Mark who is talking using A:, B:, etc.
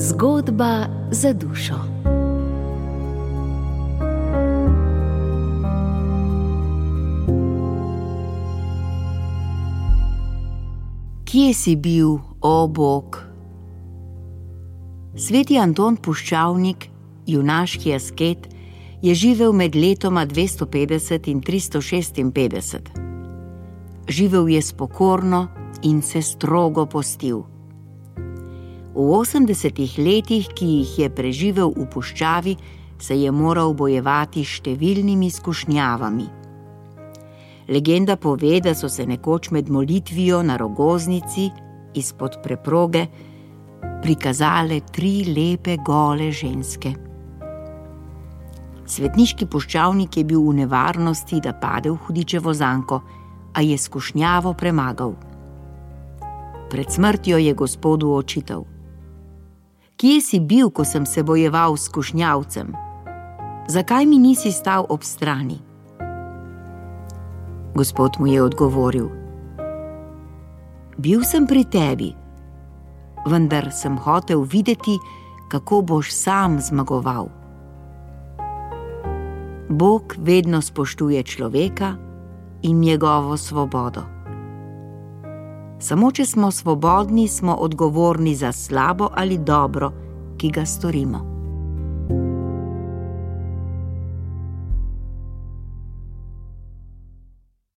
A: Zgodba za dušo. Kje si bil, o Bog? Sveti Anton Puščavnik, junaški asket, je živel med letoma 250 in 356. Živel je spokorno in se strogo postil. V 80 letih, ki jih je preživel v puščavi, se je moral bojevati s številnimi skušnjavami. Legenda pove, da so se nekoč med molitvijo na rogoznici izpod preproge prikazale tri lepe gole ženske. Svetniški puščavnik je bil v nevarnosti, da pade v hudičevo zanko, a je skušnjavo premagal. Pred smrtjo je gospodu očital: Kje si bil, ko sem se bojeval s skušnjavcem? Zakaj mi nisi stal ob strani? Gospod mu je odgovoril: Bil sem pri tebi, vendar sem hotel videti, kako boš sam zmagoval. Bog vedno spoštuje človeka in njegovo svobodo. Samo če smo svobodni, smo odgovorni za slabo ali dobro, ki ga storimo.